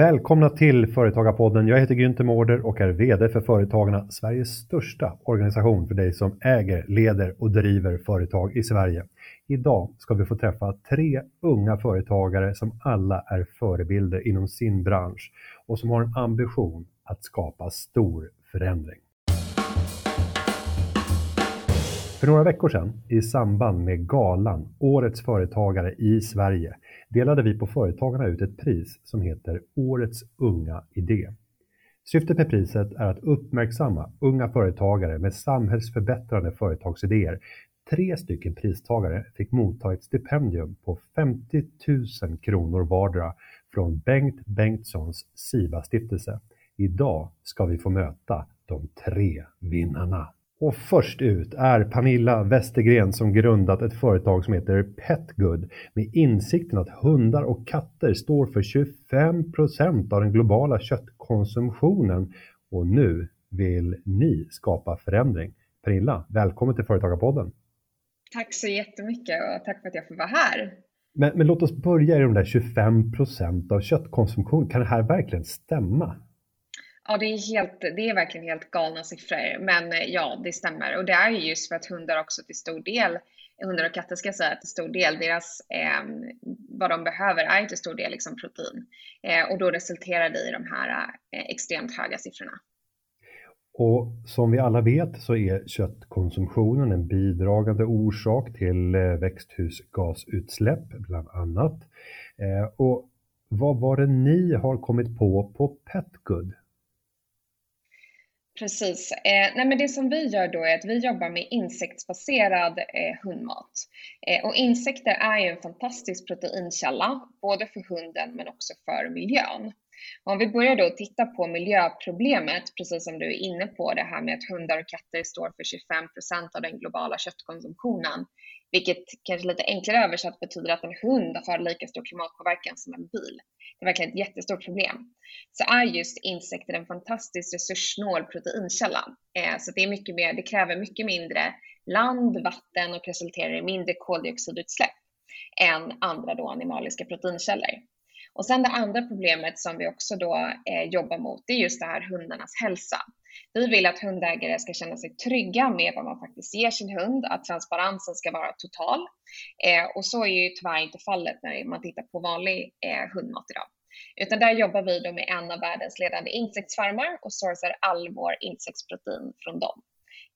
Välkomna till Företagarpodden. Jag heter Günther Mårder och är VD för Företagarna, Sveriges största organisation för dig som äger, leder och driver företag i Sverige. Idag ska vi få träffa tre unga företagare som alla är förebilder inom sin bransch och som har en ambition att skapa stor förändring. För några veckor sedan, i samband med galan Årets företagare i Sverige, delade vi på Företagarna ut ett pris som heter Årets unga idé. Syftet med priset är att uppmärksamma unga företagare med samhällsförbättrande företagsidéer. Tre stycken pristagare fick motta ett stipendium på 50 000 kronor vardera från Bengt Bengtssons SIVA-stiftelse. Idag ska vi få möta de tre vinnarna. Och först ut är Pernilla Westergren som grundat ett företag som heter Petgood med insikten att hundar och katter står för 25 procent av den globala köttkonsumtionen. Och nu vill ni skapa förändring. Pernilla, välkommen till Företagarpodden. Tack så jättemycket och tack för att jag får vara här. Men, men låt oss börja i de där 25 procent av köttkonsumtion. Kan det här verkligen stämma? Ja, det är, helt, det är verkligen helt galna siffror, men eh, ja, det stämmer. Och det är ju just för att hundar också till stor del, hundar och katter ska jag säga, till stor del, deras, eh, vad de behöver är till stor del liksom protein. Eh, och då resulterar det i de här eh, extremt höga siffrorna. Och som vi alla vet så är köttkonsumtionen en bidragande orsak till eh, växthusgasutsläpp bland annat. Eh, och vad var det ni har kommit på på Petgood? Precis. Eh, nej men det som vi gör då är att vi jobbar med insektsbaserad eh, hundmat. Eh, och insekter är ju en fantastisk proteinkälla, både för hunden men också för miljön. Om vi börjar då titta på miljöproblemet, precis som du är inne på, det här med att hundar och katter står för 25% av den globala köttkonsumtionen, vilket kanske lite enklare översatt betyder att en hund har lika stor klimatpåverkan som en bil. Det är verkligen ett jättestort problem. Så är just insekter en fantastiskt resurssnål proteinkälla. Eh, så det, är mycket mer, det kräver mycket mindre land, vatten och resulterar i mindre koldioxidutsläpp än andra då animaliska proteinkällor. Och sen det andra problemet som vi också då eh, jobbar mot, det är just det här hundarnas hälsa. Vi vill att hundägare ska känna sig trygga med vad man faktiskt ger sin hund, att transparensen ska vara total. Eh, och så är ju tyvärr inte fallet när man tittar på vanlig eh, hundmat idag. Utan där jobbar vi då med en av världens ledande insektsfarmar och sourcar all vår insektsprotein från dem.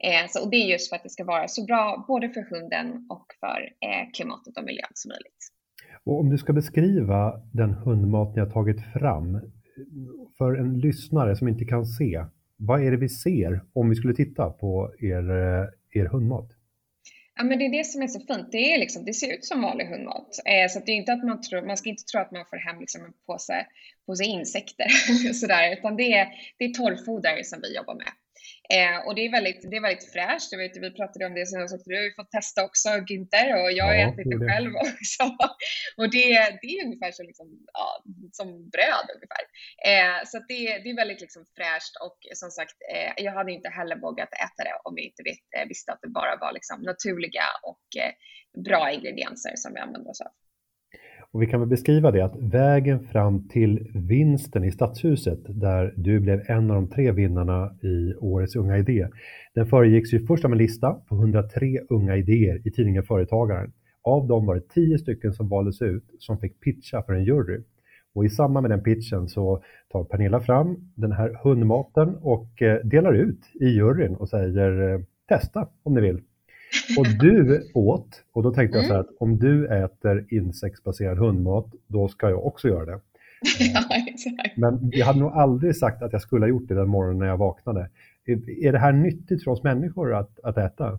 Eh, så, och det är just för att det ska vara så bra både för hunden och för eh, klimatet och miljön som möjligt. Och om du ska beskriva den hundmat ni har tagit fram för en lyssnare som inte kan se, vad är det vi ser om vi skulle titta på er, eh, er hundmat? Ja, men det är det som är så fint. Det, är liksom, det ser ut som vanlig hundmat. Eh, så det är inte att man, tror, man ska inte tro att man får hem liksom en påse, påse insekter, sådär, utan det är, det är torrfoder som vi jobbar med. Eh, och det är väldigt, det är väldigt fräscht. Jag vet, vi pratade om det senast också. Du har ju fått testa också Günther och jag har ja, ätit det själv också. och det, det är ungefär så liksom, ja, som bröd ungefär. Eh, så det, det är väldigt liksom fräscht och som sagt, eh, jag hade inte heller vågat äta det om jag inte vet, eh, visste att det bara var liksom naturliga och eh, bra ingredienser som vi använder oss av. Och vi kan väl beskriva det att vägen fram till vinsten i Stadshuset, där du blev en av de tre vinnarna i Årets Unga Idé, den föregicks ju först av en lista på 103 unga idéer i tidningen Företagaren. Av dem var det 10 stycken som valdes ut som fick pitcha för en jury. Och i samband med den pitchen så tar Pernilla fram den här hundmaten och eh, delar ut i juryn och säger eh, testa om ni vill. Och du åt, och då tänkte jag så här att om du äter insektsbaserad hundmat, då ska jag också göra det. Ja, exakt. Men jag hade nog aldrig sagt att jag skulle ha gjort det den morgonen när jag vaknade. Är det här nyttigt för oss människor att, att äta?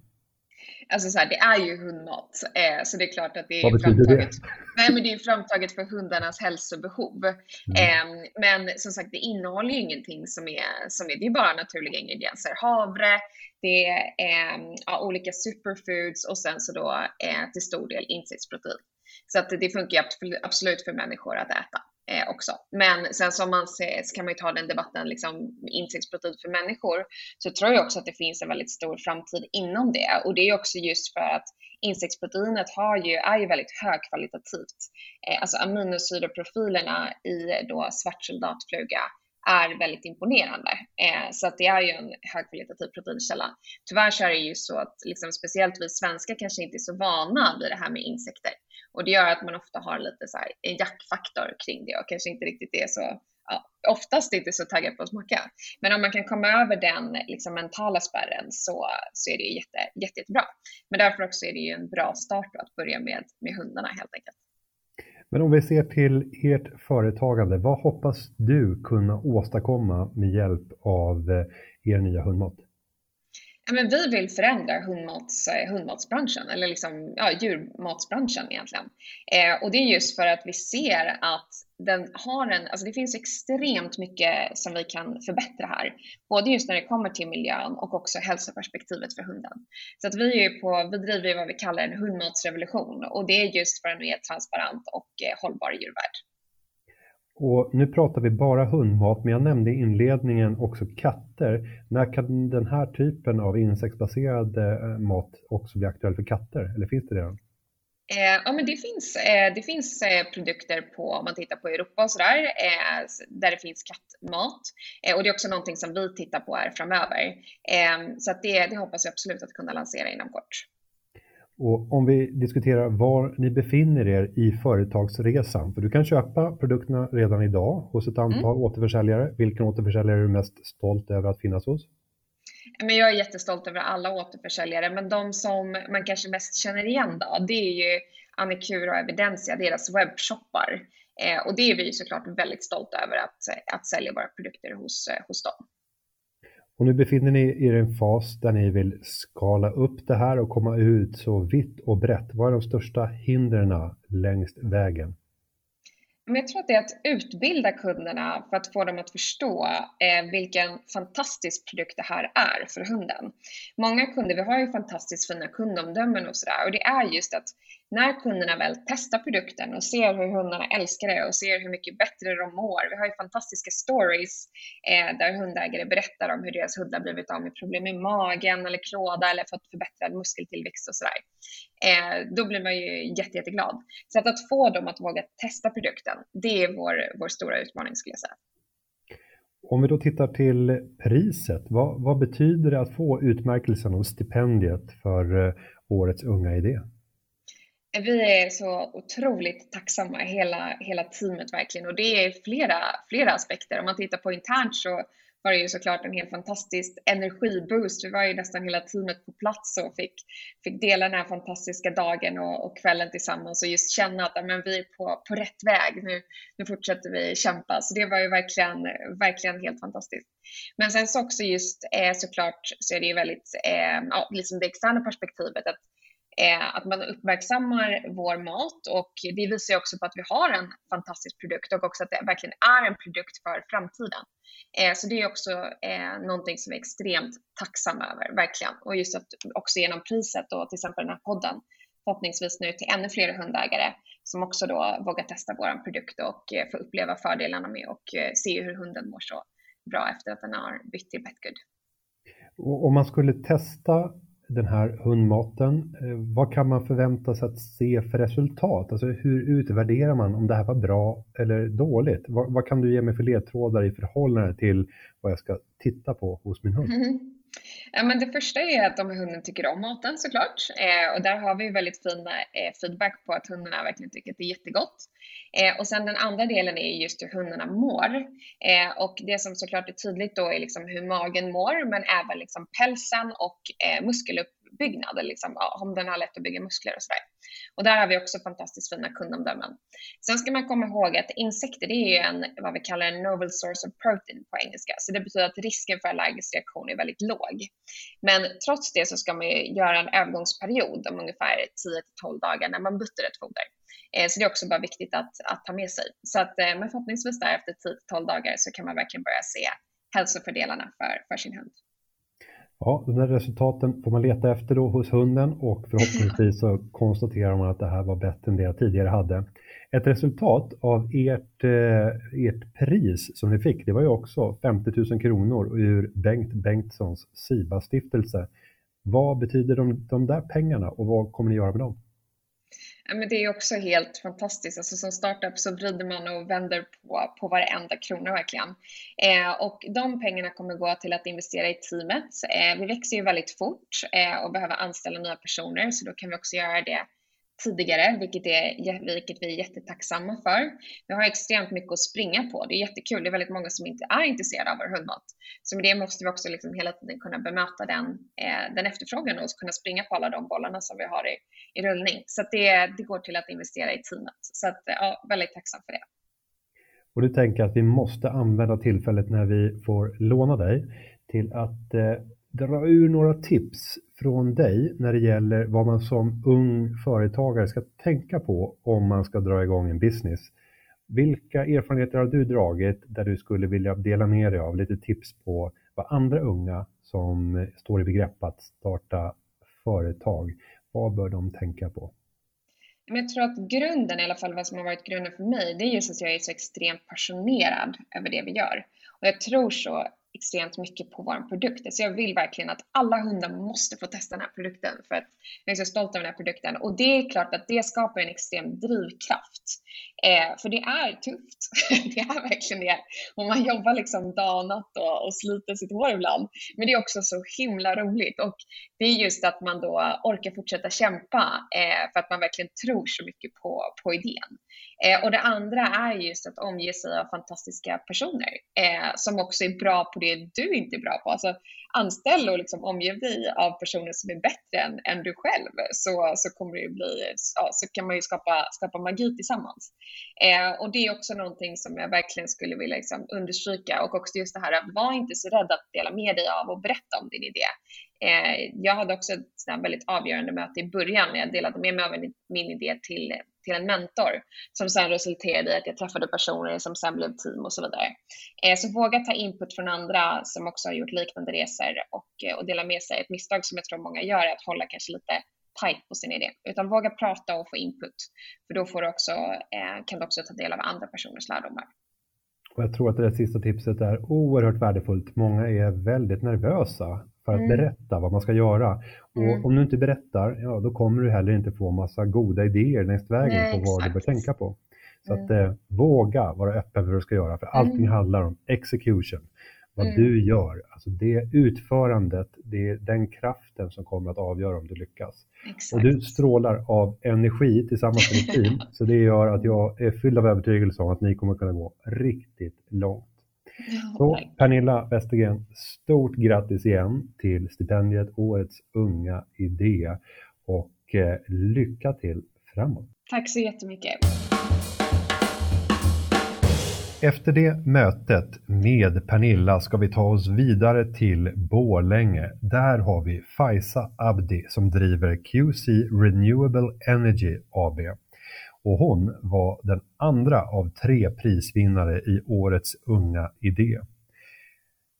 Alltså så här, det är ju hundmat, eh, så det är klart att det är framtaget. Det? Nej, men det är framtaget för hundarnas hälsobehov. Mm. Eh, men som sagt, det innehåller ju ingenting som är, som är, det är bara naturliga ingredienser. Havre, det är eh, ja, olika superfoods och sen så då eh, till stor del insektsprotein. Så att det funkar absolut för människor att äta. eh, också. Men sen som man ser, så kan man ju ta den debatten, liksom insektsprotein för människor, så tror jag också att det finns en väldigt stor framtid inom det. Och det är också just för att insektsproteinet har ju, är ju väldigt högkvalitativt. Eh, alltså aminosyreprofilerna i då svartsoldatfluga är väldigt imponerande. Eh, så att det är ju en högkvalitativ proteinkälla. Tyvärr så är det ju så att liksom, speciellt vi svenskar kanske inte är så vana vid det här med insekter. Och det gör att man ofta har lite så här, en jackfaktor kring det och kanske inte riktigt är så ja, oftast inte så taggad på att smaka. Men om man kan komma över den liksom, mentala spärren så, så är det jätte, jätte, jättebra. Men därför också är det ju en bra start att börja med, med hundarna helt enkelt. Men om vi ser till ert företagande, vad hoppas du kunna åstadkomma med hjälp av eh, er nya hundmat? Ja, men vi vill förändra hundmats, eh, hundmatsbranschen, eller liksom, ja, djurmatsbranschen egentligen. Eh, och det är just för att vi ser att den har en, alltså det finns extremt mycket som vi kan förbättra här. Både just när det kommer till miljön och också hälsoperspektivet för hunden. Så att vi, är på, vi driver vad vi kallar en hundmatsrevolution och det är just för en mer transparent och eh, hållbar djurvärld. Och nu pratar vi bara hundmat, men jag nämnde i inledningen också katter. När kan den här typen av insektsbaserad eh, mat också bli aktuell för katter? Eller finns det redan? Eh, ja, men det finns, eh, det finns produkter på, om man tittar på Europa och sådär, där det finns kattmat. Och det är också någonting som vi tittar på här framöver. så att det, det hoppas jag absolut att kunna lansera inom kort. Och om vi diskuterar var ni befinner er i företagsresan, för du kan köpa produkterna redan idag hos ett antal mm. återförsäljare. Vilken återförsäljare är du mest stolt över att finnas hos? Men jag är jättestolt över alla återförsäljare, men de som man kanske mest känner igen då, det är ju Annikura och Evidensia, deras webbshoppar. Eh, och det är vi såklart väldigt stolta över att, att sälja våra produkter hos, hos dem. Och nu befinner ni er i en fas där ni vill skala upp det här och komma ut så vitt och brett. Vad är de största hindren längs vägen? Men jag tror att det är att utbilda kunderna för att få dem att förstå eh, vilken fantastisk produkt det här är för hunden. Många kunder, vi har ju fantastiskt fina kundomdömen och sådär och det är just att när kunderna väl testar produkten och ser hur hundarna älskar det och ser hur mycket bättre de mår. Vi har ju fantastiska stories eh, där hundägare berättar om hur deras hundar blivit av med problem med magen eller klåda eller fått förbättrad muskeltillväxt och sådär. Eh, då blir man ju jätte, jätteglad. Så att, att få dem att våga testa produkten, det är vår, vår stora utmaning skulle jag säga. Om vi då tittar till priset, vad, vad betyder det att få utmärkelsen och stipendiet för eh, årets unga idé? Vi är så otroligt tacksamma, hela, hela teamet verkligen. Och det är flera, flera aspekter. Om man tittar på internt så var det ju såklart en helt fantastisk energiboost. Vi var ju nästan hela teamet på plats och fick, fick dela den här fantastiska dagen och, och kvällen tillsammans och just känna att men, vi är på, på rätt väg. Nu, nu fortsätter vi kämpa. Så det var ju verkligen, verkligen helt fantastiskt. Men sen så också just eh, såklart så är det ju väldigt, eh, ja, liksom det externa perspektivet att Eh, att man uppmärksammar vår mat och det visar också på att vi har en fantastisk produkt och också att det verkligen är en produkt för framtiden. Eh, så det är också eh, någonting som vi är extremt tacksamma över, verkligen. Och just att också genom priset och till exempel den här podden förhoppningsvis nu till ännu fler hundägare som också då vågar testa vår produkt och eh, få uppleva fördelarna med och eh, se hur hunden mår så bra efter att den har bytt till Betgood. Om man skulle testa den här hundmaten. Eh, vad kan man förvänta sig att se för resultat? Alltså hur utvärderar man om det här var bra eller dåligt? Vad, vad kan du ge mig för ledtrådar i förhållande till vad jag ska titta på hos min hund? Mm. Ja, men det första är att de hunden tycker om maten såklart. Eh, och där har vi väldigt fina eh, feedback på att hundarna verkligen tycker att det är jättegott. Eh, och sen den andra delen är just hur hundarna mår. Eh, och det som såklart är tydligt då är liksom hur magen mår, men även liksom pälsen och eh, muskelupp byggnad, liksom, ja, om den har lätt att bygga muskler och sådär. Och där har vi också fantastiskt fina kundomdömen. Sen ska man komma ihåg att insekter, det är ju en, vad vi kallar en novel source of protein på engelska. Så det betyder att risken för allergisk reaktion är väldigt låg. Men trots det så ska man ju göra en övergångsperiod om ungefär 10-12 dagar när man byter ett foder. Eh, så det är också bara viktigt att, att ta med sig. Så att, eh, men förhoppningsvis där efter 10-12 dagar så kan man verkligen börja se hälsofördelarna för, för sin hund. Ja, de där resultaten får man leta efter då hos hunden och förhoppningsvis så konstaterar man att det här var bättre än det jag tidigare hade. Ett resultat av ert, eh, ert pris som ni fick, det var ju också 50 000 kronor ur Bengt Bengtssons SIBA-stiftelse. Vad betyder de, de där pengarna och vad kommer ni göra med dem? Men det är också helt fantastiskt. Alltså som startup så vrider man och vänder på, på varenda krona verkligen. Eh, och de pengarna kommer gå till att investera i teamet. Eh, vi växer ju väldigt fort eh, och behöver anställa nya personer så då kan vi också göra det tidigare, vilket, är, vilket vi är jättetacksamma för. Vi har extremt mycket att springa på. Det är jättekul. Det är väldigt många som inte är intresserade av vår hundmat. Så med det måste vi också liksom hela tiden kunna bemöta den, eh, den efterfrågan och kunna springa på alla de bollarna som vi har i, i rullning. Så det, det går till att investera i teamet. Så att, ja, väldigt tacksam för det. Och du tänker att vi måste använda tillfället när vi får låna dig till att eh, dra ur några tips från dig när det gäller vad man som ung företagare ska tänka på om man ska dra igång en business. Vilka erfarenheter har du dragit där du skulle vilja dela med dig av lite tips på vad andra unga som står i begrepp att starta företag, vad bör de tänka på? Men jag tror att grunden, i alla fall vad som har varit grunden för mig, det är just att jag är så extremt passionerad över det vi gör. Och jag tror så extremt mycket på vår produkt. Så jag vill verkligen att alla hundar måste få testa den här produkten för att jag är så stolt över den här produkten. Och det är klart att det skapar en extrem drivkraft. Eh, för det är tufft. det är verkligen det. Och man jobbar liksom dag och natt och, och sliter sitt hår ibland. Men det är också så himla roligt. Och det är just att man då orkar fortsätta kämpa eh, för att man verkligen tror så mycket på, på idén. Eh, och det andra är just att omge sig av fantastiska personer eh, som också är bra på det du inte är bra på. Alltså, anställ och liksom omge dig av personer som är bättre än, än du själv så, så, kommer det bli, ja, så kan man ju skapa, skapa magi tillsammans. Eh, och det är också någonting som jag verkligen skulle vilja liksom understryka och också just det här att var inte så rädd att dela med dig av och berätta om din idé. Eh, jag hade också ett väldigt avgörande möte i början när jag delade med mig av min idé till till en mentor som sen resulterade i att jag träffade personer som sen blev team och så vidare. Eh, så våga ta input från andra som också har gjort liknande resor och, eh, och dela med sig. Ett misstag som jag tror många gör är att hålla kanske lite tight på sin idé, utan våga prata och få input. För då får du också, eh, kan du också ta del av andra personers lärdomar. Och jag tror att det där sista tipset är oerhört värdefullt. Många är väldigt nervösa för att mm. berätta vad man ska göra. Och mm. om du inte berättar, ja då kommer du heller inte få massa goda idéer längs vägen Nej, på vad exakt. du bör tänka på. Så mm. att eh, våga vara öppen för vad du ska göra, för allting mm. handlar om execution. Vad mm. du gör, alltså det utförandet, det är den kraften som kommer att avgöra om du lyckas. Exakt. Och du strålar av energi tillsammans med ditt team, så det gör att jag är fylld av övertygelse om att ni kommer kunna gå riktigt långt. Så Pernilla Westergren, stort grattis igen till stipendiet Årets unga idé och eh, lycka till framåt. Tack så jättemycket. Efter det mötet med Pernilla ska vi ta oss vidare till Borlänge. Där har vi Faisa Abdi som driver QC Renewable Energy AB och hon var den andra av tre prisvinnare i årets Unga Idé.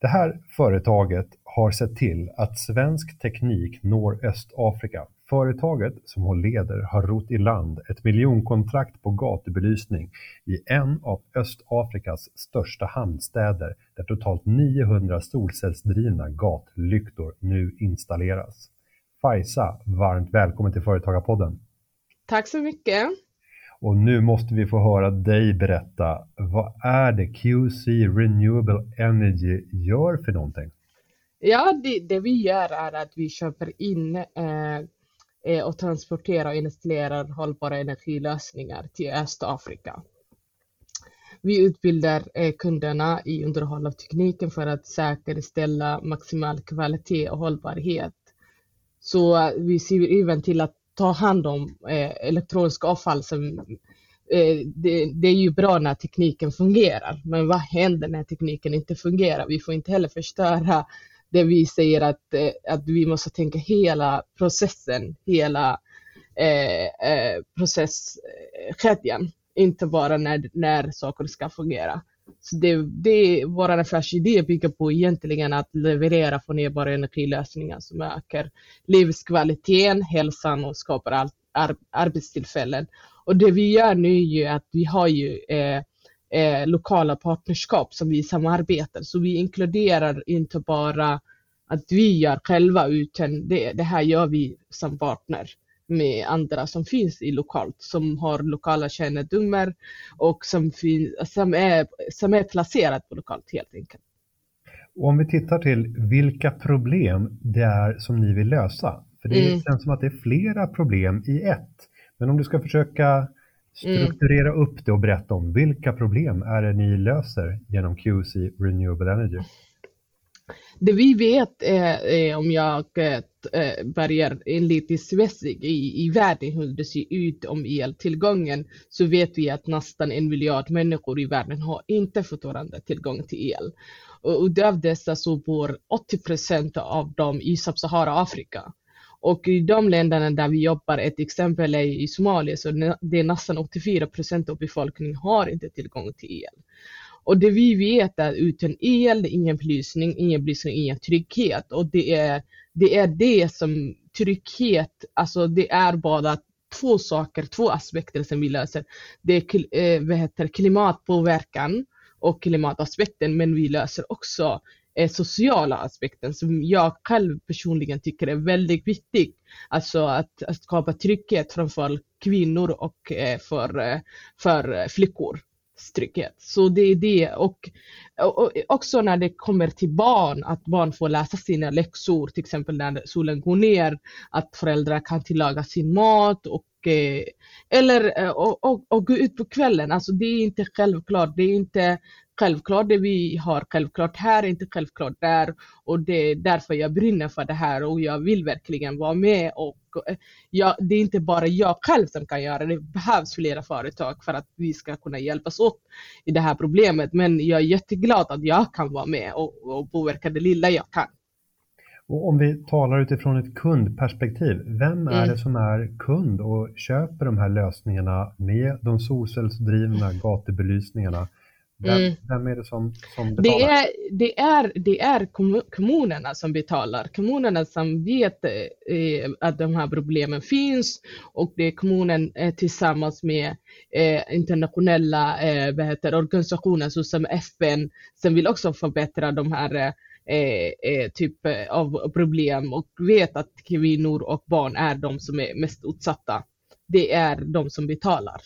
Det här företaget har sett till att svensk teknik når Östafrika. Företaget som hon leder har rott i land ett miljonkontrakt på gatubelysning i en av Östafrikas största hamnstäder där totalt 900 solcellsdrivna gatlyktor nu installeras. Fajsa, varmt välkommen till Företagarpodden. Tack så mycket. Och nu måste vi få höra dig berätta, vad är det QC Renewable Energy gör för någonting? Ja, det, det vi gör är att vi köper in eh, eh, och transporterar och installerar hållbara energilösningar till Östafrika. Vi utbildar eh, kunderna i underhåll av tekniken för att säkerställa maximal kvalitet och hållbarhet. Så eh, vi ser även till att ta hand om eh, elektroniskt avfall som eh, det, det, är ju bra när tekniken fungerar, men vad händer när tekniken inte fungerar? Vi får inte heller förstöra det vi säger att, eh, att vi måste tänka hela processen, hela eh, eh processkedjan, inte bara när, när saker ska fungera. Så det, det vår affärsidé bygger på egentligen att leverera förnybara energilösningar som ökar livskvaliteten, hälsan och skapar all, ar, arbetstillfällen. Och det vi gör nu är ju att vi har ju eh, eh, lokala partnerskap som vi samarbetar. Så vi inkluderar inte bara att vi gör själva utan det, det här gör vi som partner med andra som finns i lokalt, som har lokala kännedomar och som, fin, som, är, som är placerat på lokalt helt enkelt. Och om vi tittar till vilka problem det är som ni vill lösa, för det mm. känns som att det är flera problem i ett. Men om du ska försöka strukturera mm. upp det och berätta om vilka problem är det ni löser genom QC Renewable Energy? Det vi vet är, om jag eh, börjar lite svetsig i, i världen hur det ser ut om eltillgången så vet vi att nästan en miljard människor i världen har inte fortfarande tillgång till el. Och av dessa så bor 80 procent av dem i Sub-Sahara Afrika. Och i de länderna där vi jobbar, ett exempel är i Somalia, så det är nästan 84 procent av befolkningen har inte tillgång till el. Och det vi vet är att utan el, ingen belysning, ingen belysning, ingen trygghet. Och det är det, är det som trygghet, alltså det är bara två saker, två aspekter som vi löser. Det är eh, vad heter, klimatpåverkan och klimataspekten, men vi löser också eh, sociala aspekten som jag själv personligen tycker är väldigt viktig. Alltså att, att skapa trygghet framför kvinnor och eh, för, eh, för flickor trygghet. Så det är det. Och, och, också när det kommer till barn, att barn får läsa sina läxor, till exempel när solen går ner, att föräldrar kan tillaga sin mat och eh, eller eh, och, och, och, gå ut på kvällen. Alltså det är inte självklart. Det är inte självklart det vi har självklart här, inte självklart där. Och det är därför jag brinner för det här och jag vill verkligen vara med. Och eh, jag, det är inte bara jag själv som kan göra det. Det behövs flera företag för att vi ska kunna hjälpas åt i det här problemet. Men jag är jätteglad att jag kan vara med och, och påverka det lilla jag kan. Och om vi talar utifrån ett kundperspektiv, vem är mm. det som är kund och köper de här lösningarna med de solcellsdrivna gatubelysningarna? Vem, mm. vem är det som, som betalar? Det är, det är, det är kommunerna som betalar. Kommunerna som vet eh, att de här problemen finns och det är kommunen eh, tillsammans med eh, internationella eh, heter, organisationer såsom FN som vill också förbättra de här eh, eh, typ eh, av problem och vet att kvinnor och barn är de som är mest utsatta. Det är de som betalar.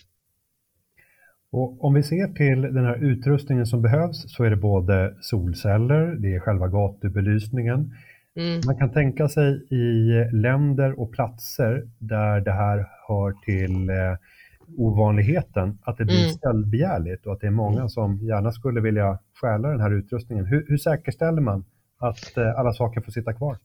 Och om vi ser till den här utrustningen som behövs så är det både solceller, det är själva gatubelysningen. Mm. Man kan tänka sig i länder och platser där det här hör till eh, ovanligheten att det blir mm. stöldbegärligt och att det är många mm. som gärna skulle vilja stjäla den här utrustningen. Hur, hur säkerställer man att eh, alla saker får sitta kvar?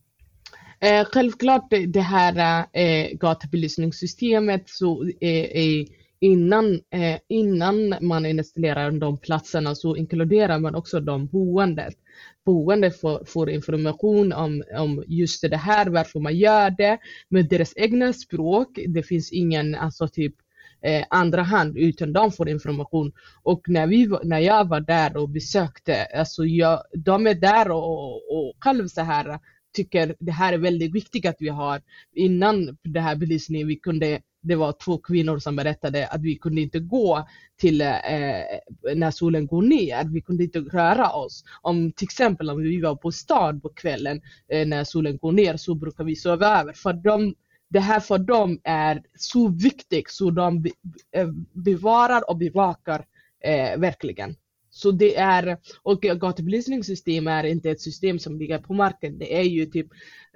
Eh, självklart det här eh, gatubelysningssystemet så är innan, eh, innan man installerar de platserna så inkluderar man också de boendet. Boende får, får information om, om just det här, varför man gör det, med deras egna språk. Det finns ingen alltså typ eh, andra hand utan de får information. Och när, vi, när jag var där och besökte, alltså jag, de är där och, och själv så här tycker det här är väldigt viktigt att vi har. Innan det här belysningen, vi kunde det var två kvinnor som berättade att vi kunde inte gå till eh, när solen går ner. Vi kunde inte röra oss. Om till exempel om vi var på stan på kvällen eh, när solen går ner så brukar vi sova över. För de, det här för dem är så viktigt så de be, eh, bevarar och bevakar eh, verkligen. Så det är, och gatubelysningssystem är inte ett system som ligger på marken. Det är ju typ,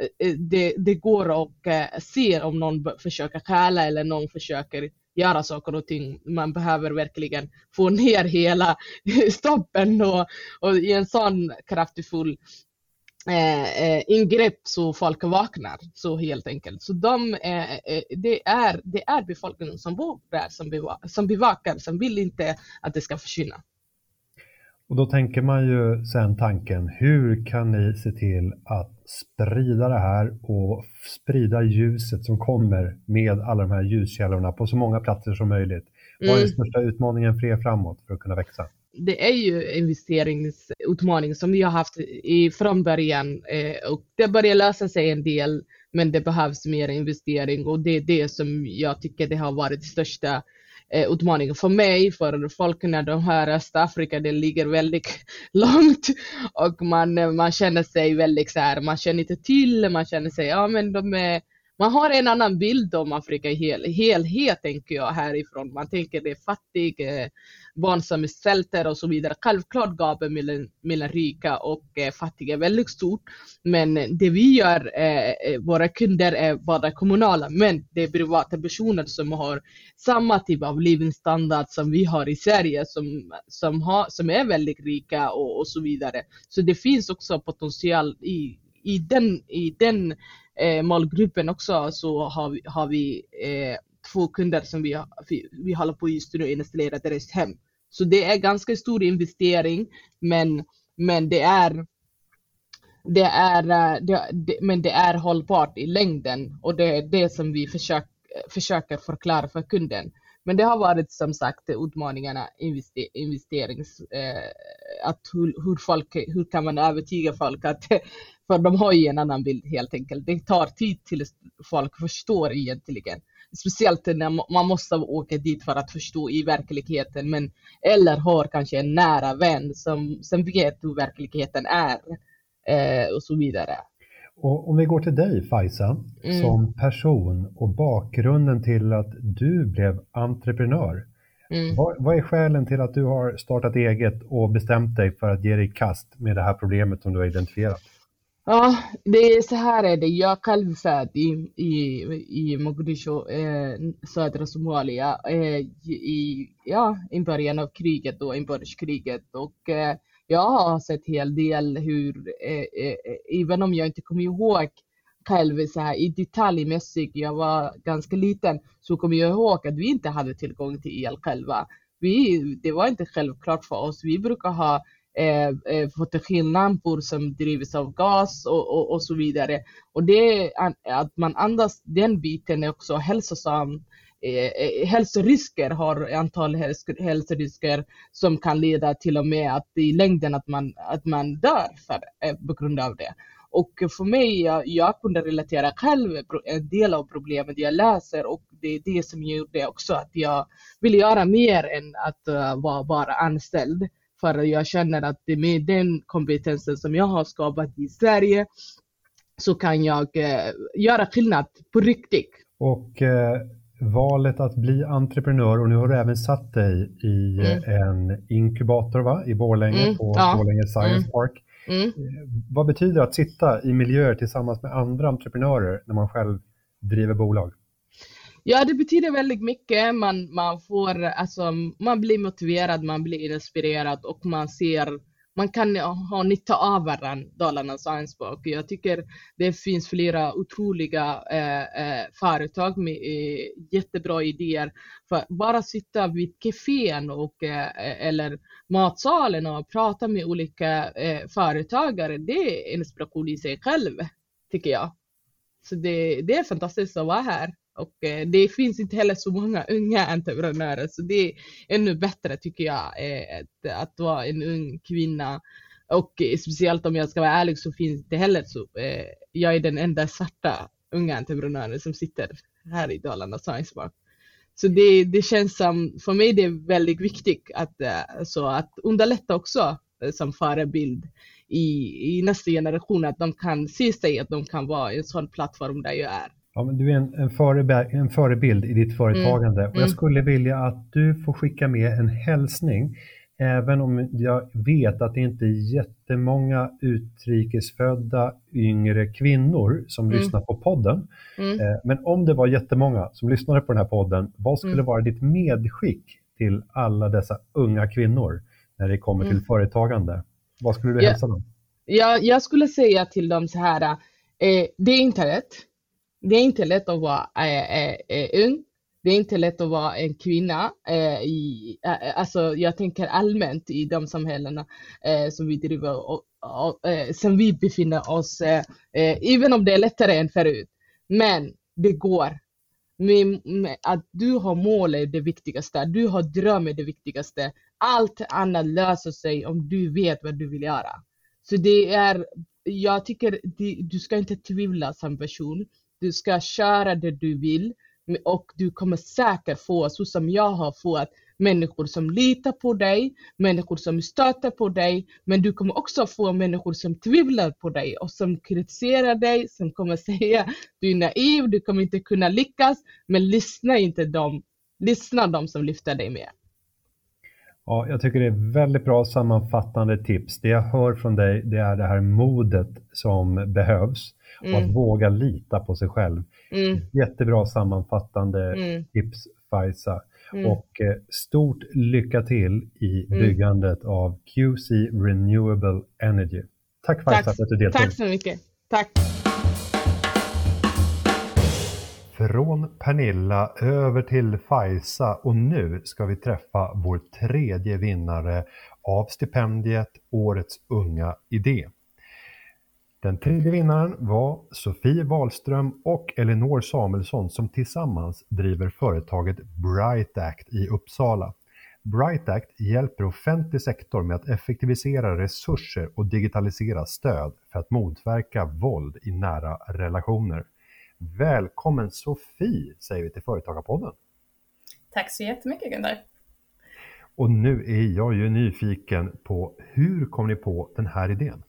eh, eh, det, det går att eh, ser se om någon försöker stjäla eller någon försöker göra saker och ting. Man behöver verkligen få ner hela stoppen och, och i en sån kraftfull eh, ingrepp så folk vaknar så helt enkelt. Så de, eh, det, är, det är befolkningen som bor där som, beva som bevakar, som vill inte att det ska försvinna. Och då tänker man ju sen tanken, hur kan ni se till att sprida det här och sprida ljuset som kommer med alla de här ljuskällorna på så många platser som möjligt? Mm. Vad är den mm. största utmaningen för er framåt för att kunna växa? det är ju investeringsutmaning som vi har haft i, från början eh, och det börjar lösa sig en del men det behövs mer investering och det är det som jag tycker det har varit största eh, utmaningen för mig, för folk när de hör Östafrika, det ligger väldigt långt och man, eh, man känner sig väldigt så här, man känner inte till, man känner sig, ja men de är man har en annan bild om Afrika i hel, helhet, tänker jag, härifrån. Man tänker det är fattig, eh, barn som svälter och så vidare. Självklart gapet mellan, mellan rika och eh, fattiga är väldigt stort. Men det vi gör, eh, eh, våra kunder är bara kommunala, men det är privata personer som har samma typ av livsstandard som vi har i Sverige, som, som, har, som är väldigt rika och, och så vidare. Så det finns också potential i, i den, i den eh, målgruppen också så har vi, har vi eh, två kunder som vi, vi, vi håller på just nu att installera deras hem. Så det är ganska stor investering men, men det är det är, eh, det, det, men det är hållbart i längden och det är det som vi försök, försöker förklara för kunden. Men det har varit som sagt utmaningarna invester, investerings, eh, att hur, hur, folk, hur kan man övertyga folk att för de har ju en annan bild helt enkelt. Det tar tid tills folk förstår egentligen. Speciellt när man måste åka dit för att förstå i verkligheten. Men, eller har kanske en nära vän som, som vet hur verkligheten är. Eh, och så vidare. Och om vi går till dig Fajsa, mm. som person och bakgrunden till att du blev entreprenör. Mm. Vad, vad, är skälen till att du har startat eget och bestämt dig för att ge dig i kast med det här problemet som du har identifierat? Ja, det är så här är det. Jag själv född i, i, i Mogadishu, eh, södra Somalia, eh, i, ja, i början av kriget då, inbördeskriget. Och eh, jag har sett hel del hur, eh, eh, eh, även om jag inte kommer ihåg själv så här i detaljmässigt, jag var ganska liten, så kommer jag ihåg att vi inte hade tillgång till el själva. Vi, det var inte självklart för oss. Vi brukar ha eh, eh fotogenlampor som drivs av gas och, och, och, så vidare. Och det att man andas den biten är också hälsosamt. Eh, eh, hälsorisker har antal hälsorisker som kan leda till och med att i längden att man, att man dör för, eh, på grund av det. Och för mig, jag, jag kunde relatera själv en del av problemet jag läser och det är det som gjorde också att jag ville göra mer än att uh, vara bara anställd. För jag känner att med den kompetensen som jag har skapat i Sverige så kan jag uh, göra skillnad på riktigt. Och valet att bli entreprenör och nu har du även satt dig i mm. en inkubator va? i Borlänge mm. på ja. Borlänge Science mm. Park. Mm. Eh, vad betyder det att sitta i miljöer tillsammans med andra entreprenörer när man själv driver bolag? Ja, det betyder väldigt mycket. Man, man, får, alltså, man blir motiverad, man blir inspirerad och man ser man kan ha nytta av varandra, Dalarnas Science Park. Jag tycker det finns flera otroliga eh, eh, företag med eh, jättebra idéer. För bara sitta vid kafén och, eh, eller matsalen och prata med olika eh, företagare, det är inspiration i sig själv, tycker jag. Så det, det är fantastiskt att vara här. Och eh, det finns inte heller så många unga entreprenörer så det är ännu bättre tycker jag eh, att, att vara en ung kvinna. Och eh, speciellt om jag ska vara ärlig så finns det heller så. Jag är den enda svarta unga entreprenören som sitter här i Dalarna Science Park. Så det, det känns som, för mig det är väldigt viktigt att, så att underlätta också som förebild i, i nästa generation, att de kan se sig att de kan vara en sån plattform där jag är. Ja, men du är en, en, förebild, en förebild i ditt företagande mm. och jag mm. skulle vilja att du får skicka med en hälsning Även om jag vet att det inte är jättemånga utrikesfödda yngre kvinnor som mm. lyssnar på podden. Mm. Eh, men om det var jättemånga som lyssnade på den här podden, vad skulle mm. vara ditt medskick till alla dessa unga kvinnor när det kommer till mm. företagande? Vad skulle du hälsa dem? Ja, jag skulle säga till dem så här, eh, det är inte rätt det är inte lätt att vara äh, äh, ung. Det är inte lätt att vara en kvinna. Äh, i, alltså jag tänker allmänt i de samhällena som vi driver och, och som vi befinner oss, även om det är lättare än förut. Men det går. Med, med att du har mål är det viktigaste, du har dröm är det viktigaste. Allt annat löser sig om du vet vad du vill göra. Så det är, jag tycker du ska inte tvivla som person. Du ska köra det du vill och du kommer säkert få, så som jag har fått, människor som litar på dig, människor som stöter på dig, men du kommer också få människor som tvivlar på dig och som kritiserar dig, som kommer säga du är naiv, du kommer inte kunna lyckas, men lyssna inte dem, lyssna dem som lyfter dig med. Ja, jag tycker det är väldigt bra sammanfattande tips. Det jag hör från dig, det är det här modet som behövs och mm. att våga lita på sig själv. Mm. Jättebra sammanfattande mm. tips, Faiza. Mm. Och eh, stort lycka till i mm. byggandet av QC Renewable Energy. Tack Faiza för att du deltog. Tack så mycket. Tack. Från Pernilla över till Faiza och nu ska vi träffa vår tredje vinnare av stipendiet Årets unga idé. Den tredje vinnaren var Sofie Wahlström och Elinor Samuelsson som tillsammans driver företaget Bright Act i Uppsala. Bright Act hjälper offentlig sektor med att effektivisera resurser och digitalisera stöd för att motverka våld i nära relationer. Välkommen Sofie säger vi till Företagarpodden. Tack så jättemycket Gunnar. Och nu är jag ju nyfiken på hur kom ni på den här idén?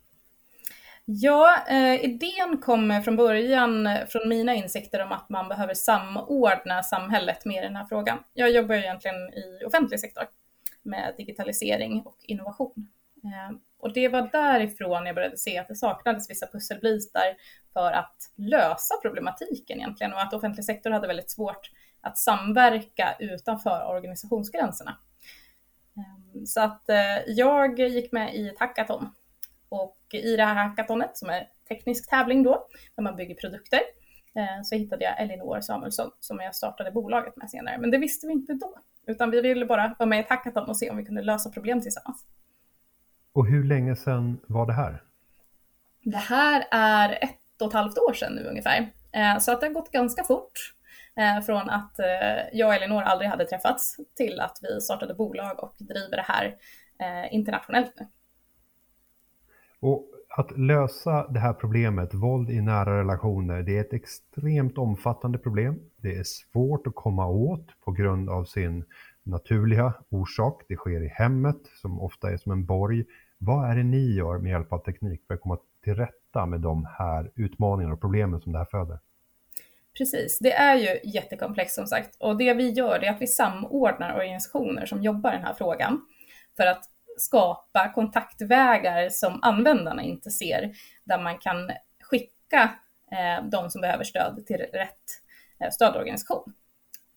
Ja, eh, idén kommer från början från mina insikter om att man behöver samordna samhället med den här frågan. Jag jobbar egentligen i offentlig sektor med digitalisering och innovation. Eh, och det var därifrån jag började se att det saknades vissa pusselbitar för att lösa problematiken egentligen och att offentlig sektor hade väldigt svårt att samverka utanför organisationsgränserna. Eh, så att eh, jag gick med i ett hackathon och i det här hackathonet som är teknisk tävling då, där man bygger produkter, eh, så hittade jag Elinor Samuelsson som jag startade bolaget med senare. Men det visste vi inte då, utan vi ville bara vara med i ett hackathon och se om vi kunde lösa problem tillsammans. Och hur länge sedan var det här? Det här är ett och ett halvt år sedan nu ungefär. Eh, så att det har gått ganska fort. Eh, från att jag och Elinor aldrig hade träffats till att vi startade bolag och driver det här internationellt nu. Och att lösa det här problemet, våld i nära relationer, det är ett extremt omfattande problem. Det är svårt att komma åt på grund av sin naturliga orsak. Det sker i hemmet som ofta är som en borg. Vad är det ni gör med hjälp av teknik för att komma till rätta med de här utmaningarna och problemen som det här föder? Precis, det är ju jättekomplext som sagt och det vi gör är att vi samordnar organisationer som jobbar i den här frågan för att skapa kontaktvägar som användarna inte ser, där man kan skicka eh, de som behöver stöd till rätt eh, stödorganisation.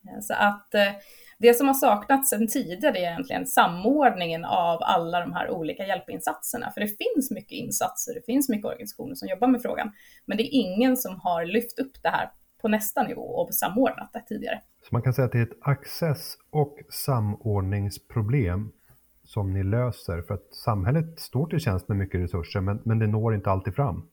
Eh, så att eh, det som har saknats sedan tidigare är egentligen samordningen av alla de här olika hjälpinsatserna. För det finns mycket insatser, det finns mycket organisationer som jobbar med frågan, men det är ingen som har lyft upp det här på nästa nivå och samordnat det tidigare. Så man kan säga att det är ett access och samordningsproblem som ni löser? För att samhället står till tjänst med mycket resurser men, men det når inte alltid fram.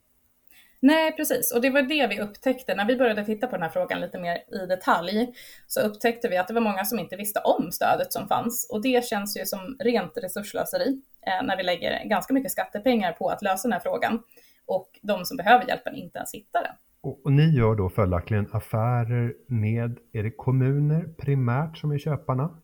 Nej, precis. Och det var det vi upptäckte. När vi började titta på den här frågan lite mer i detalj så upptäckte vi att det var många som inte visste om stödet som fanns. Och det känns ju som rent resurslöseri eh, när vi lägger ganska mycket skattepengar på att lösa den här frågan och de som behöver hjälpen inte ens hittar den. Och, och ni gör då följaktligen affärer med, är det kommuner primärt som är köparna?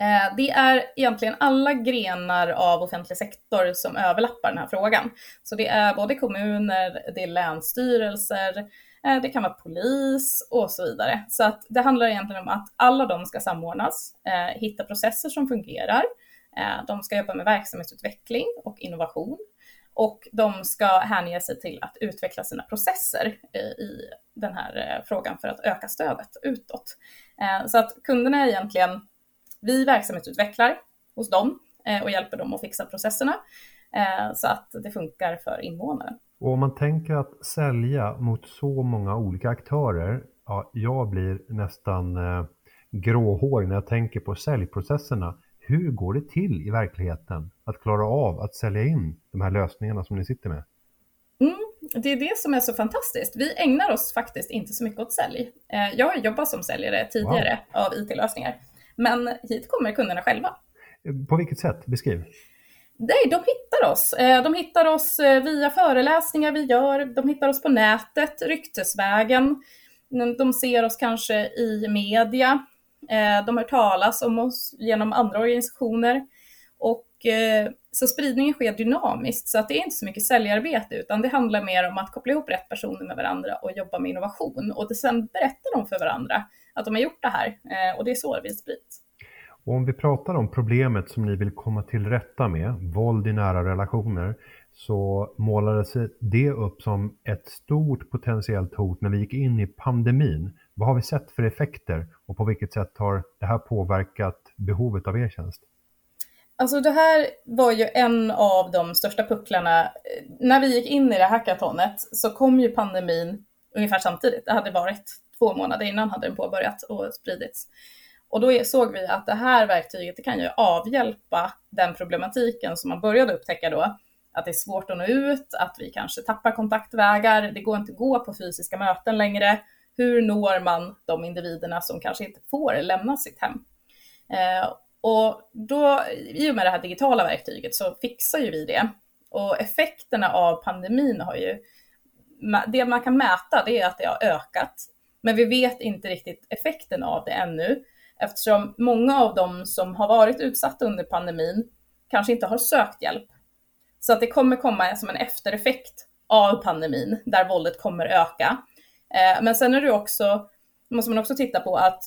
Eh, det är egentligen alla grenar av offentlig sektor som överlappar den här frågan. Så det är både kommuner, det är länsstyrelser, eh, det kan vara polis och så vidare. Så att det handlar egentligen om att alla de ska samordnas, eh, hitta processer som fungerar, de ska jobba med verksamhetsutveckling och innovation och de ska hänge sig till att utveckla sina processer i den här frågan för att öka stödet utåt. Så att kunderna är egentligen vi verksamhetsutvecklar hos dem eh, och hjälper dem att fixa processerna eh, så att det funkar för invånaren. Och om man tänker att sälja mot så många olika aktörer, ja, jag blir nästan eh, gråhårig när jag tänker på säljprocesserna. Hur går det till i verkligheten att klara av att sälja in de här lösningarna som ni sitter med? Mm, det är det som är så fantastiskt. Vi ägnar oss faktiskt inte så mycket åt sälj. Jag har jobbat som säljare tidigare wow. av IT-lösningar, men hit kommer kunderna själva. På vilket sätt? Beskriv. Nej, de hittar oss. Eh, de hittar oss eh, via föreläsningar vi gör, de hittar oss på nätet, ryktesvägen. De ser oss kanske i media. De hör talas om oss genom andra organisationer. Och så spridningen sker dynamiskt, så att det är inte så mycket säljarbete, utan det handlar mer om att koppla ihop rätt personer med varandra och jobba med innovation. Och sen berättar de för varandra att de har gjort det här eh, och det är så det sprids. Och om vi pratar om problemet som ni vill komma till rätta med, våld i nära relationer, så målades det upp som ett stort potentiellt hot när vi gick in i pandemin. Vad har vi sett för effekter och på vilket sätt har det här påverkat behovet av er tjänst? Alltså det här var ju en av de största pucklarna. När vi gick in i det här hackatonet så kom ju pandemin ungefär samtidigt. Det hade varit två månader innan hade den påbörjats och spridits. Och då såg vi att det här verktyget det kan ju avhjälpa den problematiken som man började upptäcka då. Att det är svårt att nå ut, att vi kanske tappar kontaktvägar, det går inte att gå på fysiska möten längre. Hur når man de individerna som kanske inte får lämna sitt hem? Eh, och då, i och med det här digitala verktyget så fixar ju vi det. Och effekterna av pandemin har ju, det man kan mäta det är att det har ökat. Men vi vet inte riktigt effekten av det ännu eftersom många av dem som har varit utsatta under pandemin kanske inte har sökt hjälp. Så att det kommer komma som en eftereffekt av pandemin där våldet kommer öka. Eh, men sen är det också, måste man också titta på att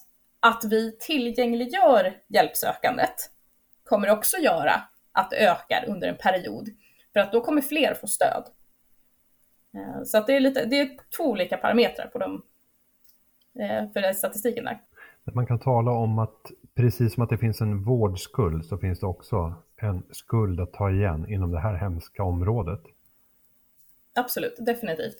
att vi tillgängliggör hjälpsökandet kommer också göra att det ökar under en period. För att då kommer fler få stöd. Eh, så att det, är lite, det är två olika parametrar på de för den statistiken där. Man kan tala om att precis som att det finns en vårdskuld så finns det också en skuld att ta igen inom det här hemska området. Absolut, definitivt.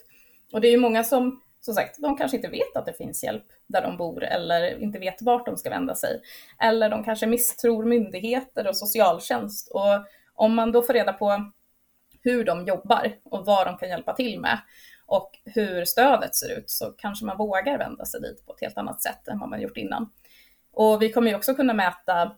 Och det är ju många som som sagt, de kanske inte vet att det finns hjälp där de bor eller inte vet vart de ska vända sig. Eller de kanske misstror myndigheter och socialtjänst. Och om man då får reda på hur de jobbar och vad de kan hjälpa till med och hur stödet ser ut så kanske man vågar vända sig dit på ett helt annat sätt än vad man gjort innan. Och vi kommer ju också kunna mäta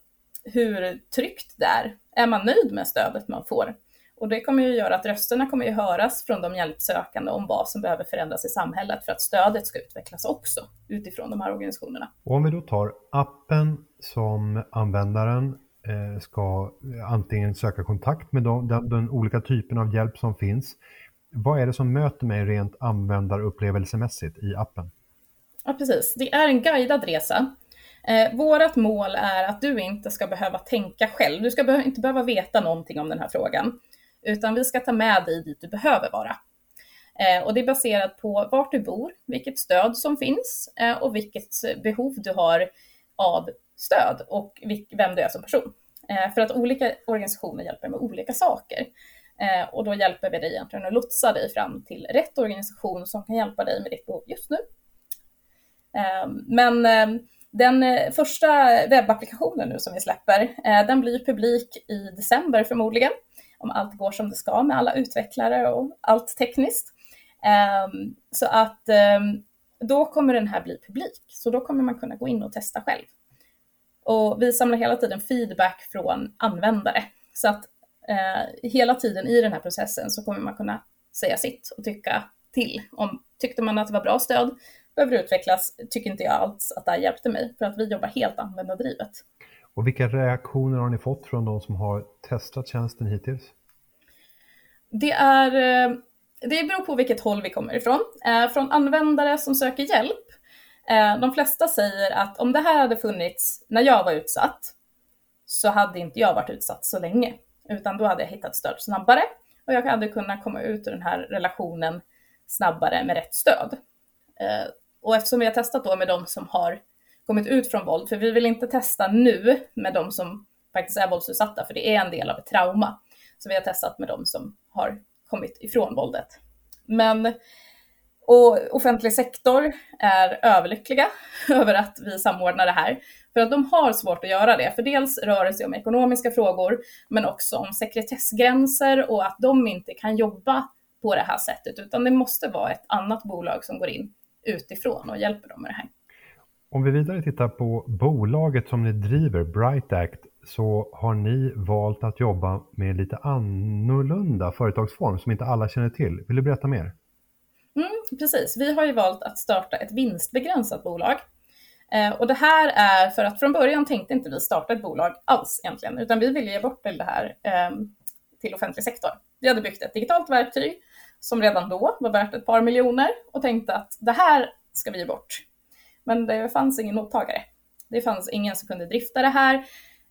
hur tryggt det är. Är man nöjd med stödet man får? Och det kommer ju göra att rösterna kommer ju höras från de hjälpsökande om vad som behöver förändras i samhället för att stödet ska utvecklas också utifrån de här organisationerna. Och om vi då tar appen som användaren eh, ska antingen söka kontakt med de, den, den olika typen av hjälp som finns. Vad är det som möter mig rent användarupplevelsemässigt i appen? Ja, precis. Det är en guidad resa. Eh, vårt mål är att du inte ska behöva tänka själv. Du ska be inte behöva veta någonting om den här frågan utan vi ska ta med dig dit du behöver vara. Eh, och det är baserat på vart du bor, vilket stöd som finns eh, och vilket behov du har av stöd och vem du är som person. Eh, för att olika organisationer hjälper med olika saker. Eh, och då hjälper vi dig egentligen att lotsa dig fram till rätt organisation som kan hjälpa dig med ditt behov just nu. Ehm, men ehm, den eh, första webbapplikationen nu som vi släpper, eh, den blir publik i december förmodligen om allt går som det ska med alla utvecklare och allt tekniskt. Ehm, så att då kommer den här bli publik, så då kommer man kunna gå in och testa själv. Och vi samlar hela tiden feedback från användare, så att uh, hela tiden i den här processen så kommer man kunna säga sitt och tycka till. Om tyckte man att det var bra stöd, behöver utvecklas, tycker inte jag alls att det här hjälpte mig, för att vi jobbar helt användardrivet. Och vilka reaktioner har ni fått från de som har testat tjänsten hittills? Det, är, eh, det beror på vilket håll vi kommer ifrån. Eh, från användare som söker hjälp, eh, de flesta säger att om det här hade funnits när jag var utsatt så hade inte jag varit utsatt så länge, utan då hade jag hittat stöd snabbare och jag hade kunnat komma ut ur den här relationen snabbare med rätt stöd. Eh, och eftersom vi har testat då med de som har kommit ut från våld, för vi vill inte testa nu med de som faktiskt är våldsutsatta, för det är en del av ett trauma. Så vi har testat med de som har kommit ifrån våldet. Men och offentlig sektor är överlyckliga över att vi samordnar det här. För att de har svårt att göra det. För dels rör det sig om ekonomiska frågor, men också om sekretessgränser och att de inte kan jobba på det här sättet, utan det måste vara ett annat bolag som går in utifrån och hjälper dem med det här. Om vi vidare tittar på bolaget som ni driver, Bright Act, så har ni valt att jobba med lite annorlunda företagsform som inte alla känner till. Vill du berätta mer? Mm, precis, vi har ju valt att starta ett vinstbegränsat bolag. Eh, och det här är för att från början tänkte inte vi starta ett bolag alls egentligen, utan vi ville ge bort det här ehm, till offentlig sektor. Vi hade byggt ett digitalt verktyg som redan då var värt ett par miljoner och tänkte att det här ska vi ge bort. Men det fanns ingen mottagare. Det fanns ingen som kunde drifta det här,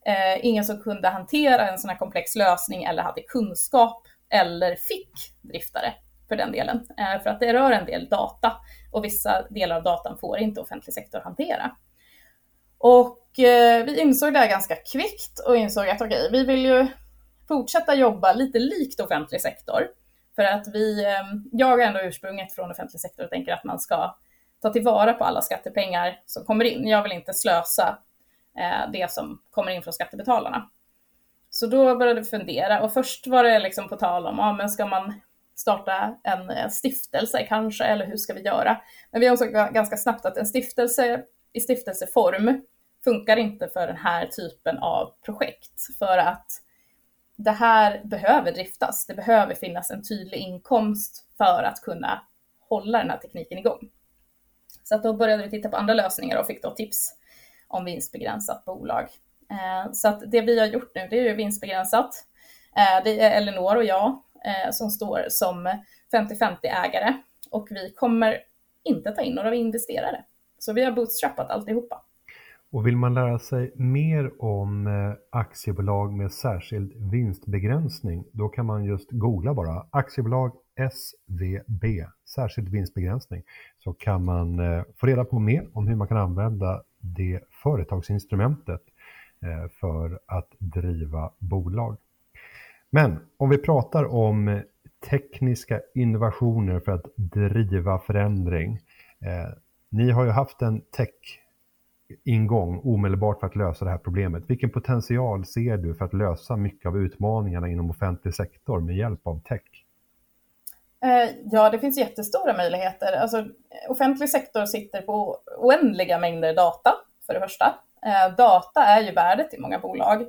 eh, ingen som kunde hantera en sån här komplex lösning eller hade kunskap eller fick drifta det för den delen. Eh, för att det rör en del data och vissa delar av datan får inte offentlig sektor hantera. Och eh, vi insåg det här ganska kvickt och insåg att okej, okay, vi vill ju fortsätta jobba lite likt offentlig sektor. För att vi, eh, jag är ändå ursprunget från offentlig sektor och tänker att man ska ta tillvara på alla skattepengar som kommer in. Jag vill inte slösa det som kommer in från skattebetalarna. Så då började vi fundera och först var det liksom på tal om, ja men ska man starta en stiftelse kanske, eller hur ska vi göra? Men vi insåg ganska snabbt att en stiftelse i stiftelseform funkar inte för den här typen av projekt, för att det här behöver driftas. Det behöver finnas en tydlig inkomst för att kunna hålla den här tekniken igång. Så att då började vi titta på andra lösningar och fick då tips om vinstbegränsat bolag. Eh, så att det vi har gjort nu, det är ju vinstbegränsat. Eh, det är Elinor och jag eh, som står som 50-50 ägare och vi kommer inte ta in några investerare. Så vi har bootstrappat alltihopa. Och vill man lära sig mer om eh, aktiebolag med särskild vinstbegränsning, då kan man just googla bara aktiebolag SVB, särskild vinstbegränsning, så kan man eh, få reda på mer om hur man kan använda det företagsinstrumentet eh, för att driva bolag. Men om vi pratar om tekniska innovationer för att driva förändring. Eh, ni har ju haft en tech-ingång omedelbart för att lösa det här problemet. Vilken potential ser du för att lösa mycket av utmaningarna inom offentlig sektor med hjälp av tech? Eh, ja, det finns jättestora möjligheter. Alltså, offentlig sektor sitter på oändliga mängder data, för det första. Eh, data är ju värdet i många bolag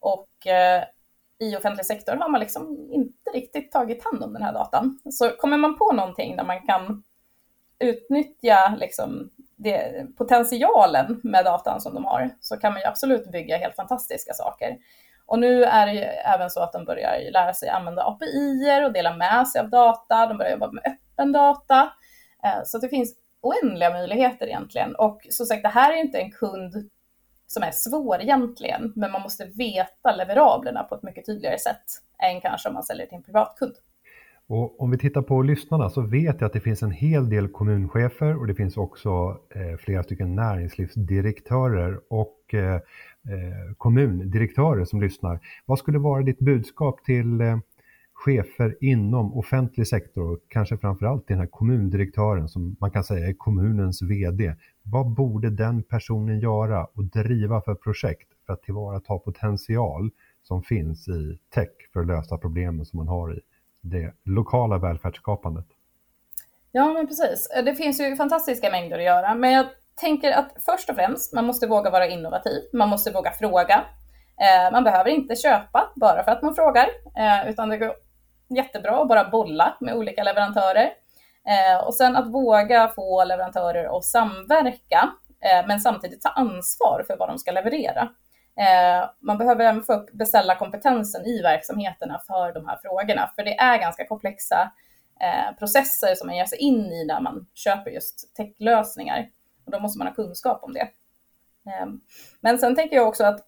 och eh, i offentlig sektor har man liksom inte riktigt tagit hand om den här datan. Så kommer man på någonting där man kan utnyttja liksom det, potentialen med datan som de har så kan man ju absolut bygga helt fantastiska saker. Och nu är det ju även så att de börjar lära sig använda API och dela med sig av data. De börjar jobba med öppen data. Eh, så det finns oändliga möjligheter egentligen. Och som sagt, det här är inte en kund som är svår egentligen, men man måste veta leverablerna på ett mycket tydligare sätt än kanske om man säljer till en privatkund. Och om vi tittar på lyssnarna så vet jag att det finns en hel del kommunchefer och det finns också eh, flera stycken näringslivsdirektörer och eh, eh kommundirektörer som lyssnar. Vad skulle vara ditt budskap till eh, chefer inom offentlig sektor och kanske framförallt den här kommundirektören som man kan säga är kommunens VD. Vad borde den personen göra och driva för projekt för att tillvarata potential som finns i tech för att lösa problemen som man har i det lokala välfärdsskapandet? Ja, men precis. Det finns ju fantastiska mängder att göra, men jag tänker att först och främst, man måste våga vara innovativ. Man måste våga fråga. Eh, man behöver inte köpa bara för att man frågar, eh, utan det går jättebra att bara bolla med olika leverantörer. Eh, och sen att våga få leverantörer att samverka, eh, men samtidigt ta ansvar för vad de ska leverera. Eh, man behöver även få upp beställarkompetensen i verksamheterna för de här frågorna, för det är ganska komplexa eh, processer som man ger sig in i när man köper just techlösningar. Och då måste man ha kunskap om det. Eh, men sen tänker jag också att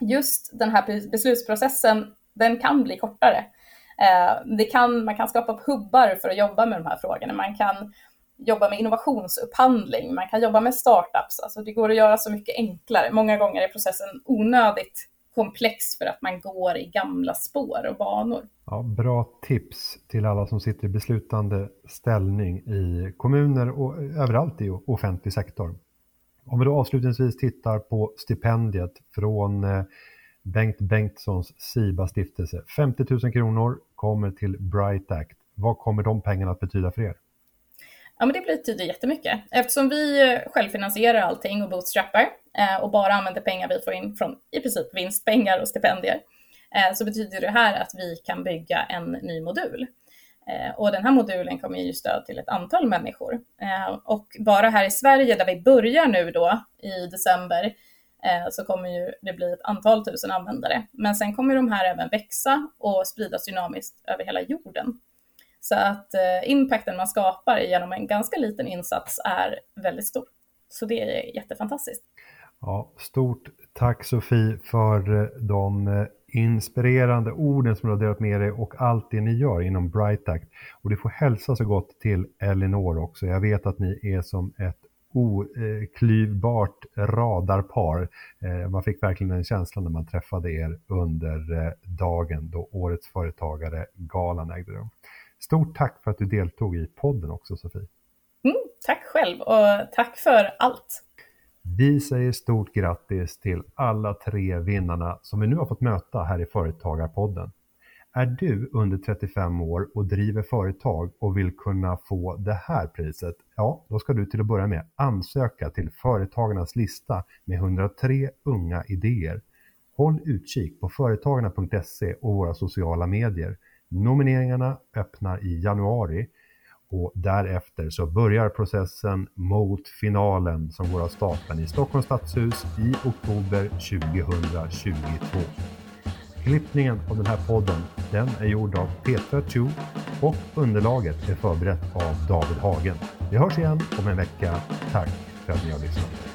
just den här beslutsprocessen, den kan bli kortare. Eh, det kan, man kan skapa hubbar för att jobba med de här frågorna. Man kan jobba med innovationsupphandling, man kan jobba med startups. Alltså det går att göra så mycket enklare. Många gånger är processen onödigt komplex för att man går i gamla spår och banor. Ja, bra tips till alla som sitter i beslutande ställning i kommuner och överallt i offentlig sektor. Om vi då avslutningsvis tittar på stipendiet från eh, Bengt Bengtssons SIBA stiftelse. 50 000 kronor kommer till Bright Act Vad kommer de pengarna att betyda för er? Ja, men det betyder jättemycket. Eftersom vi eh, självfinansierar allting och bootstrappar eh, och bara använder pengar vi får in från i princip vinstpengar och stipendier eh, så betyder det här att vi kan bygga en ny modul. Eh, och den här modulen kommer ge stöd till ett antal människor. Eh, och bara här i Sverige där vi börjar nu då i december Eh, så kommer ju det bli ett antal tusen användare. Men sen kommer de här även växa och spridas dynamiskt över hela jorden. Så att eh, impacten man skapar genom en ganska liten insats är väldigt stor. Så det är jättefantastiskt. Ja, stort tack Sofie för eh, de inspirerande orden som du har delat med dig och allt det ni gör inom Brightact. Och du får hälsa så gott till Elinor också. Jag vet att ni är som ett oklyvbart radarpar. Eh, man fick verkligen den känslan när man träffade er under eh, dagen då Årets Företagare-galan ägde rum. Stort tack för att du deltog i podden också Sofie. Mm, tack själv och tack för allt. Vi säger stort grattis till alla tre vinnarna som vi nu har fått möta här i Företagarpodden. Är du under 35 år och driver företag och vill kunna få det här priset? Ja, då ska du till att börja med ansöka till Företagarnas lista med 103 unga idéer. Håll utkik på företagarna.se och våra sociala medier. Nomineringarna öppnar i januari och därefter så börjar processen mot finalen som går av stapeln i Stockholms stadshus i oktober 2022. Klippningen av den här podden den är gjord av Petra Chu och underlaget är förberett av David Hagen. Vi hörs igen om en vecka. Tack för att ni har lyssnat.